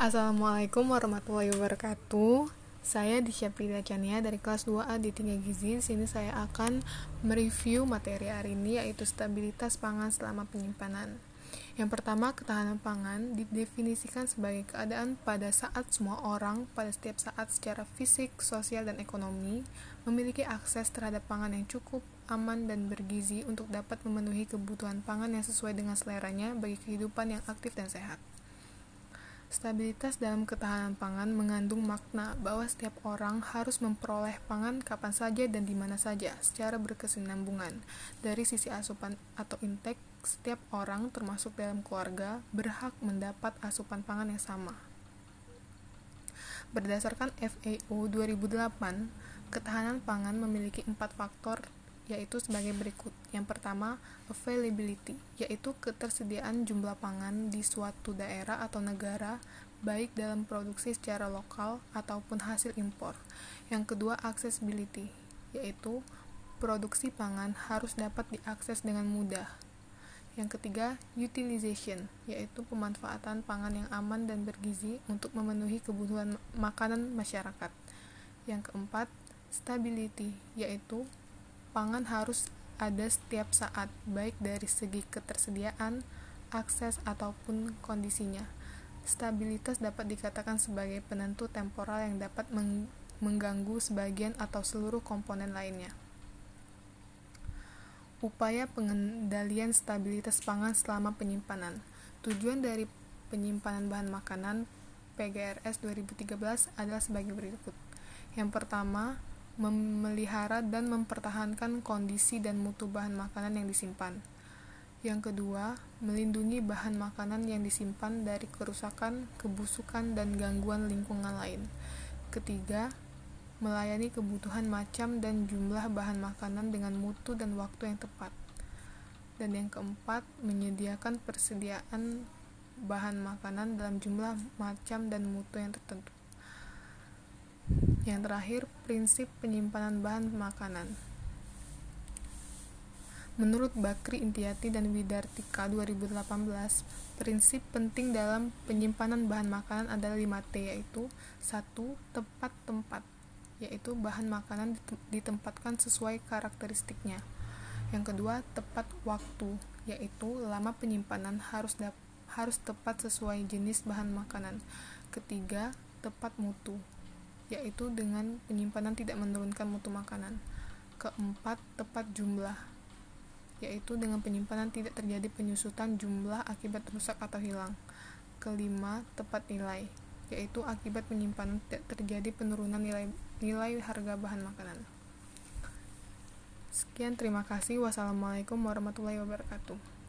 Assalamualaikum warahmatullahi wabarakatuh. Saya Disya Prida Chania dari kelas 2A di 3 Gizi. Di sini saya akan mereview materi hari ini yaitu stabilitas pangan selama penyimpanan. Yang pertama, ketahanan pangan didefinisikan sebagai keadaan pada saat semua orang pada setiap saat secara fisik, sosial, dan ekonomi memiliki akses terhadap pangan yang cukup, aman, dan bergizi untuk dapat memenuhi kebutuhan pangan yang sesuai dengan seleranya bagi kehidupan yang aktif dan sehat. Stabilitas dalam ketahanan pangan mengandung makna bahwa setiap orang harus memperoleh pangan kapan saja dan di mana saja secara berkesinambungan. Dari sisi asupan atau intake, setiap orang termasuk dalam keluarga berhak mendapat asupan pangan yang sama. Berdasarkan FAO 2008, ketahanan pangan memiliki empat faktor yaitu sebagai berikut. Yang pertama, availability, yaitu ketersediaan jumlah pangan di suatu daerah atau negara, baik dalam produksi secara lokal ataupun hasil impor. Yang kedua, accessibility, yaitu produksi pangan harus dapat diakses dengan mudah. Yang ketiga, utilization, yaitu pemanfaatan pangan yang aman dan bergizi untuk memenuhi kebutuhan makanan masyarakat. Yang keempat, stability, yaitu pangan harus ada setiap saat, baik dari segi ketersediaan, akses, ataupun kondisinya. Stabilitas dapat dikatakan sebagai penentu temporal yang dapat mengganggu sebagian atau seluruh komponen lainnya. Upaya pengendalian stabilitas pangan selama penyimpanan. Tujuan dari penyimpanan bahan makanan PGRS 2013 adalah sebagai berikut. Yang pertama, memelihara dan mempertahankan kondisi dan mutu bahan makanan yang disimpan. Yang kedua, melindungi bahan makanan yang disimpan dari kerusakan, kebusukan, dan gangguan lingkungan lain. Ketiga, melayani kebutuhan macam dan jumlah bahan makanan dengan mutu dan waktu yang tepat. Dan yang keempat, menyediakan persediaan bahan makanan dalam jumlah macam dan mutu yang tertentu. Yang terakhir, prinsip penyimpanan bahan makanan. Menurut Bakri Intiati dan Widartika 2018, prinsip penting dalam penyimpanan bahan makanan adalah 5T yaitu 1. Tepat tempat yaitu bahan makanan ditempatkan sesuai karakteristiknya. Yang kedua, tepat waktu yaitu lama penyimpanan harus harus tepat sesuai jenis bahan makanan. Ketiga, tepat mutu yaitu dengan penyimpanan tidak menurunkan mutu makanan. Keempat, tepat jumlah, yaitu dengan penyimpanan tidak terjadi penyusutan jumlah akibat rusak atau hilang. Kelima, tepat nilai, yaitu akibat penyimpanan tidak terjadi penurunan nilai nilai harga bahan makanan. Sekian, terima kasih. Wassalamualaikum warahmatullahi wabarakatuh.